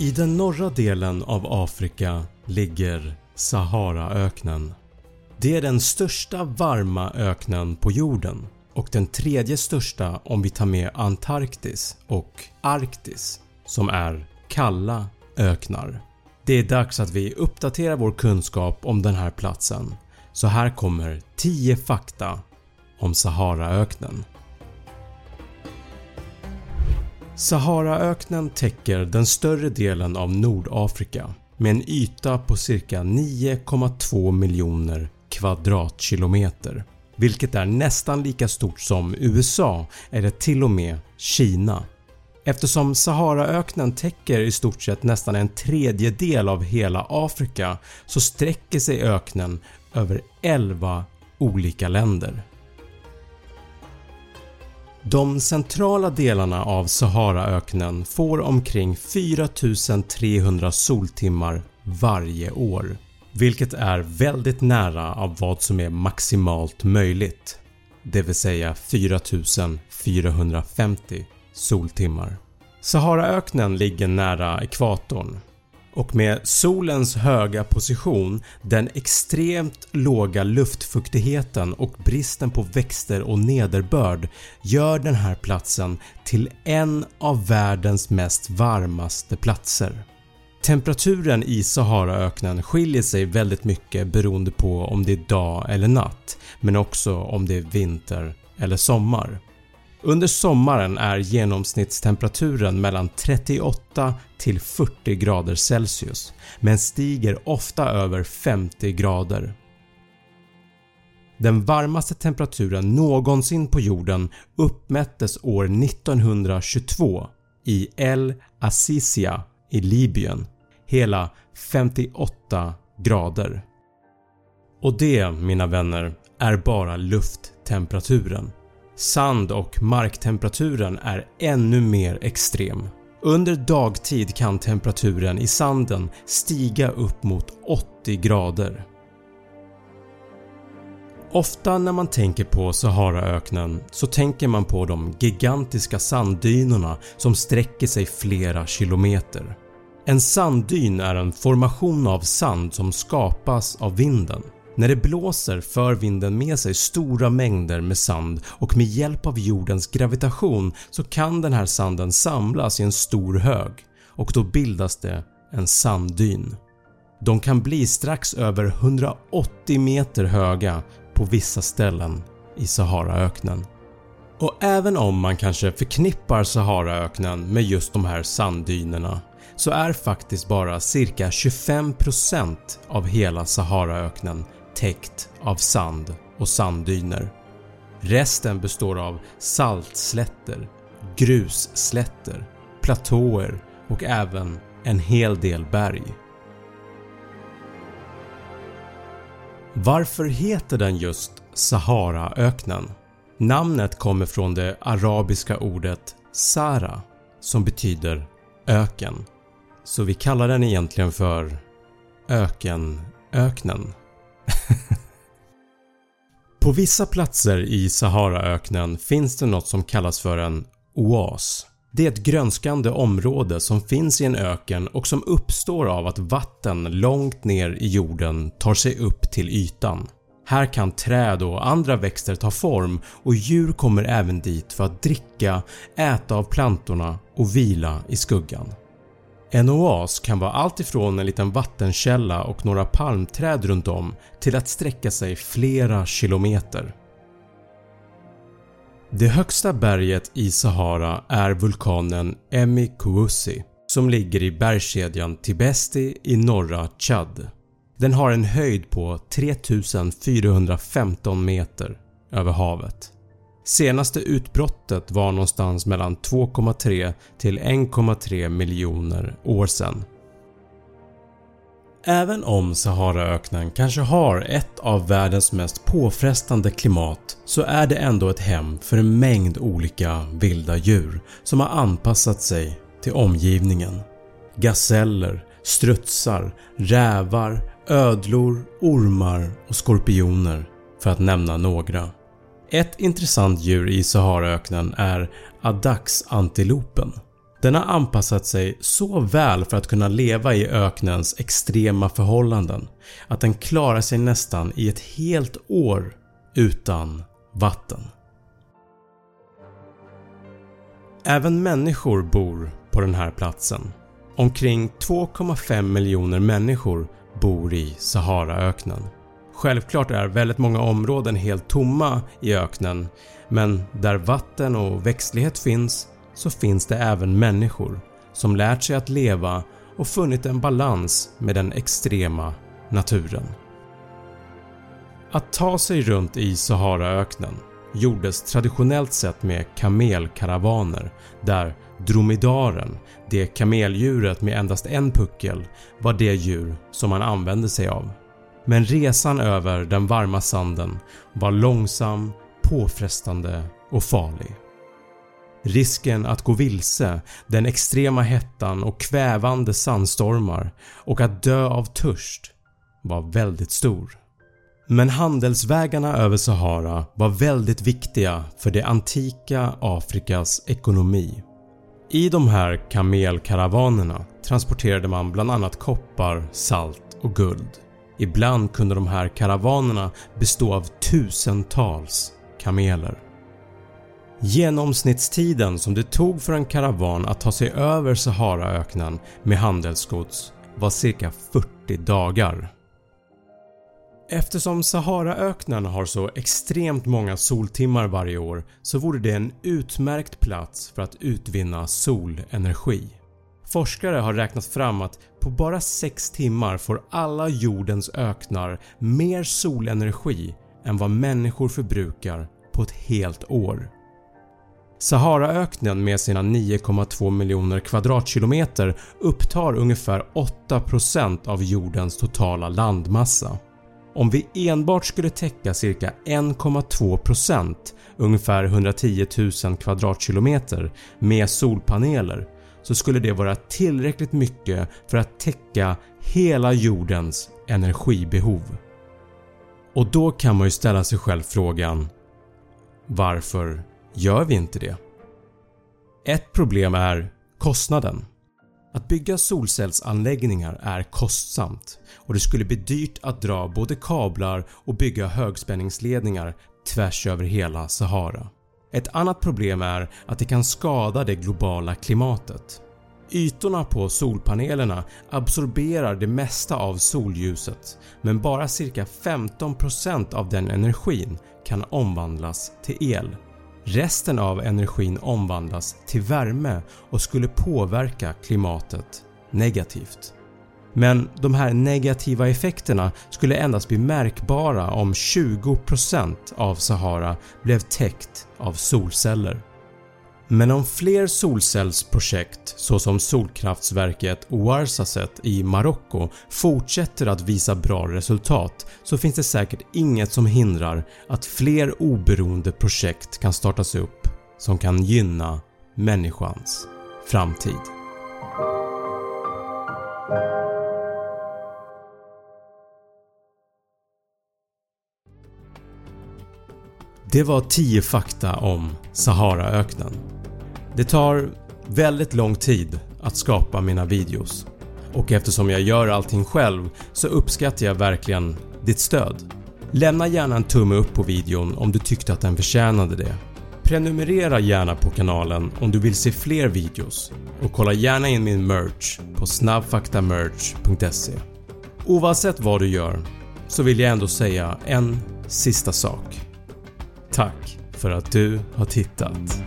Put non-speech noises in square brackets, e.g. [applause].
I den norra delen av Afrika ligger Saharaöknen. Det är den största varma öknen på jorden och den tredje största om vi tar med Antarktis och Arktis som är kalla öknar. Det är dags att vi uppdaterar vår kunskap om den här platsen så här kommer 10 fakta om Saharaöknen. Saharaöknen täcker den större delen av Nordafrika med en yta på cirka 9,2 miljoner kvadratkilometer vilket är nästan lika stort som USA eller till och med Kina. Eftersom Saharaöknen täcker i stort sett nästan en tredjedel av hela Afrika så sträcker sig öknen över 11 olika länder. De centrala delarna av Saharaöknen får omkring 4300 soltimmar varje år vilket är väldigt nära av vad som är maximalt möjligt det vill säga 4450 soltimmar. Saharaöknen ligger nära ekvatorn och med solens höga position, den extremt låga luftfuktigheten och bristen på växter och nederbörd gör den här platsen till en av världens mest varmaste platser. Temperaturen i Saharaöknen skiljer sig väldigt mycket beroende på om det är dag eller natt men också om det är vinter eller sommar. Under sommaren är genomsnittstemperaturen mellan 38 till 40 grader Celsius men stiger ofta över 50 grader. Den varmaste temperaturen någonsin på jorden uppmättes år 1922 i El Assisia i Libyen, hela 58 grader. Och det mina vänner är bara lufttemperaturen. Sand och marktemperaturen är ännu mer extrem. Under dagtid kan temperaturen i sanden stiga upp mot 80 grader. Ofta när man tänker på Saharaöknen så tänker man på de gigantiska sanddynerna som sträcker sig flera kilometer. En sanddyn är en formation av sand som skapas av vinden. När det blåser för vinden med sig stora mängder med sand och med hjälp av jordens gravitation så kan den här sanden samlas i en stor hög och då bildas det en sanddyn. De kan bli strax över 180 meter höga på vissa ställen i Saharaöknen. Och även om man kanske förknippar Saharaöknen med just de här sanddynerna så är faktiskt bara cirka 25% av hela Saharaöknen täckt av sand och sanddyner. Resten består av saltslätter, grusslätter, platåer och även en hel del berg. Varför heter den just Saharaöknen? Namnet kommer från det arabiska ordet Sara som betyder öken. Så vi kallar den egentligen för ökenöknen. [laughs] På vissa platser i Saharaöknen finns det något som kallas för en oas. Det är ett grönskande område som finns i en öken och som uppstår av att vatten långt ner i jorden tar sig upp till ytan. Här kan träd och andra växter ta form och djur kommer även dit för att dricka, äta av plantorna och vila i skuggan. En oas kan vara allt ifrån en liten vattenkälla och några palmträd runt om till att sträcka sig flera kilometer. Det högsta berget i Sahara är vulkanen Emi Kouassi som ligger i bergskedjan Tibesti i norra Chad. Den har en höjd på 3415 meter över havet. Senaste utbrottet var någonstans mellan 2,3 till 1,3 miljoner år sedan. Även om Saharaöknen kanske har ett av världens mest påfrestande klimat så är det ändå ett hem för en mängd olika vilda djur som har anpassat sig till omgivningen. Gaseller, strutsar, rävar, ödlor, ormar och skorpioner för att nämna några. Ett intressant djur i Saharaöknen är Adaxantilopen. Den har anpassat sig så väl för att kunna leva i öknens extrema förhållanden att den klarar sig nästan i ett helt år utan vatten. Även människor bor på den här platsen. Omkring 2,5 miljoner människor bor i Saharaöknen. Självklart är väldigt många områden helt tomma i öknen men där vatten och växtlighet finns så finns det även människor som lärt sig att leva och funnit en balans med den extrema naturen. Att ta sig runt i Saharaöknen gjordes traditionellt sett med kamelkaravaner där dromedaren, det kameldjuret med endast en puckel, var det djur som man använde sig av. Men resan över den varma sanden var långsam, påfrestande och farlig. Risken att gå vilse, den extrema hettan och kvävande sandstormar och att dö av törst var väldigt stor. Men handelsvägarna över Sahara var väldigt viktiga för det antika Afrikas ekonomi. I de här kamelkaravanerna transporterade man bland annat koppar, salt och guld. Ibland kunde de här karavanerna bestå av tusentals kameler. Genomsnittstiden som det tog för en karavan att ta sig över Saharaöknen med handelsgods var cirka 40 dagar. Eftersom Saharaöknen har så extremt många soltimmar varje år så vore det en utmärkt plats för att utvinna solenergi. Forskare har räknat fram att på bara 6 timmar får alla jordens öknar mer solenergi än vad människor förbrukar på ett helt år. Saharaöknen med sina 9,2 miljoner kvadratkilometer upptar ungefär 8% av jordens totala landmassa. Om vi enbart skulle täcka cirka 1,2% ungefär 110 000 kvadratkilometer med solpaneler så skulle det vara tillräckligt mycket för att täcka hela jordens energibehov. Och då kan man ju ställa sig själv frågan varför gör vi inte det? Ett problem är kostnaden. Att bygga solcellsanläggningar är kostsamt och det skulle bli dyrt att dra både kablar och bygga högspänningsledningar tvärs över hela Sahara. Ett annat problem är att det kan skada det globala klimatet. Ytorna på solpanelerna absorberar det mesta av solljuset men bara cirka 15% av den energin kan omvandlas till el. Resten av energin omvandlas till värme och skulle påverka klimatet negativt. Men de här negativa effekterna skulle endast bli märkbara om 20% av Sahara blev täckt av solceller. Men om fler solcellsprojekt såsom solkraftsverket Ouarzazate i Marocko fortsätter att visa bra resultat så finns det säkert inget som hindrar att fler oberoende projekt kan startas upp som kan gynna människans framtid. Det var 10 fakta om Saharaöknen. Det tar väldigt lång tid att skapa mina videos och eftersom jag gör allting själv så uppskattar jag verkligen ditt stöd. Lämna gärna en tumme upp på videon om du tyckte att den förtjänade det. Prenumerera gärna på kanalen om du vill se fler videos och kolla gärna in min merch på snabbfaktamerch.se. Oavsett vad du gör så vill jag ändå säga en sista sak. Tack för att du har tittat.